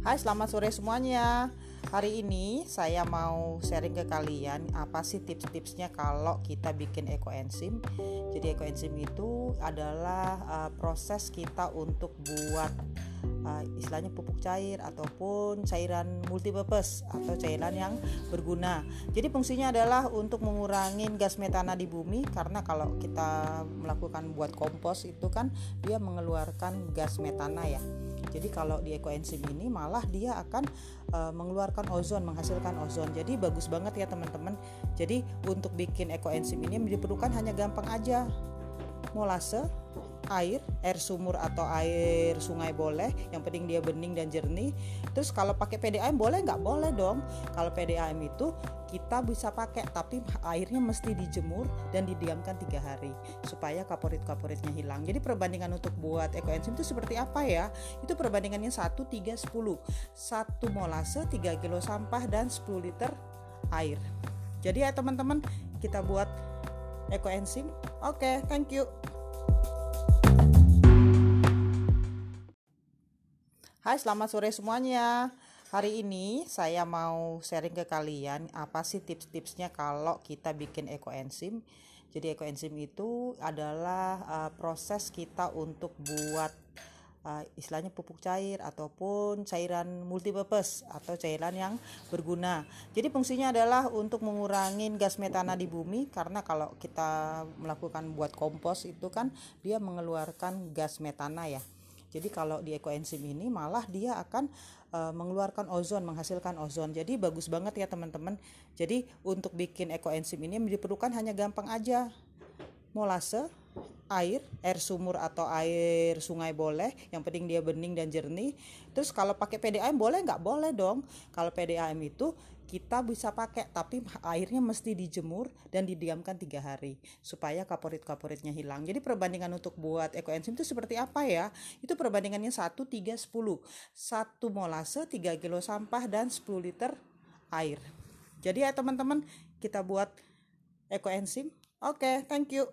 Hai selamat sore semuanya. Hari ini saya mau sharing ke kalian apa sih tips-tipsnya kalau kita bikin ekoenzim Jadi ekoenzim itu adalah uh, proses kita untuk buat uh, istilahnya pupuk cair ataupun cairan multipurpose atau cairan yang berguna. Jadi fungsinya adalah untuk mengurangi gas metana di bumi karena kalau kita melakukan buat kompos itu kan dia mengeluarkan gas metana ya. Jadi kalau di ekoenzim ini malah dia akan uh, mengeluarkan ozon, menghasilkan ozon. Jadi bagus banget ya teman-teman. Jadi untuk bikin ekoenzim ini diperlukan hanya gampang aja. Molase, air, air sumur atau air sungai boleh, yang penting dia bening dan jernih. Terus kalau pakai PDAM boleh nggak? Boleh dong. Kalau PDAM itu kita bisa pakai, tapi airnya mesti dijemur dan didiamkan tiga hari supaya kaporit-kaporitnya hilang. Jadi perbandingan untuk buat ekoenzim itu seperti apa ya? Itu perbandingannya 1, 3, 10. 1 molase, 3 kilo sampah dan 10 liter air. Jadi ya teman-teman, kita buat ekoenzim. Oke, okay, thank you. Hai selamat sore semuanya Hari ini saya mau sharing ke kalian apa sih tips-tipsnya kalau kita bikin ekoenzim Jadi ekoenzim itu adalah uh, proses kita untuk buat uh, istilahnya pupuk cair ataupun cairan multipurpose atau cairan yang berguna. Jadi fungsinya adalah untuk mengurangi gas metana di bumi karena kalau kita melakukan buat kompos itu kan dia mengeluarkan gas metana ya. Jadi kalau di ekoenzim ini malah dia akan uh, mengeluarkan ozon, menghasilkan ozon. Jadi bagus banget ya teman-teman. Jadi untuk bikin ekoenzim ini diperlukan hanya gampang aja. Molase, air, air sumur atau air sungai boleh, yang penting dia bening dan jernih. Terus kalau pakai PDAM boleh nggak? Boleh dong. Kalau PDAM itu kita bisa pakai tapi airnya mesti dijemur dan didiamkan tiga hari supaya kaporit-kaporitnya hilang jadi perbandingan untuk buat ekoenzim itu seperti apa ya itu perbandingannya 1 3 10 1 molase 3 kilo sampah dan 10 liter air jadi ya teman-teman kita buat ekoenzim oke okay, thank you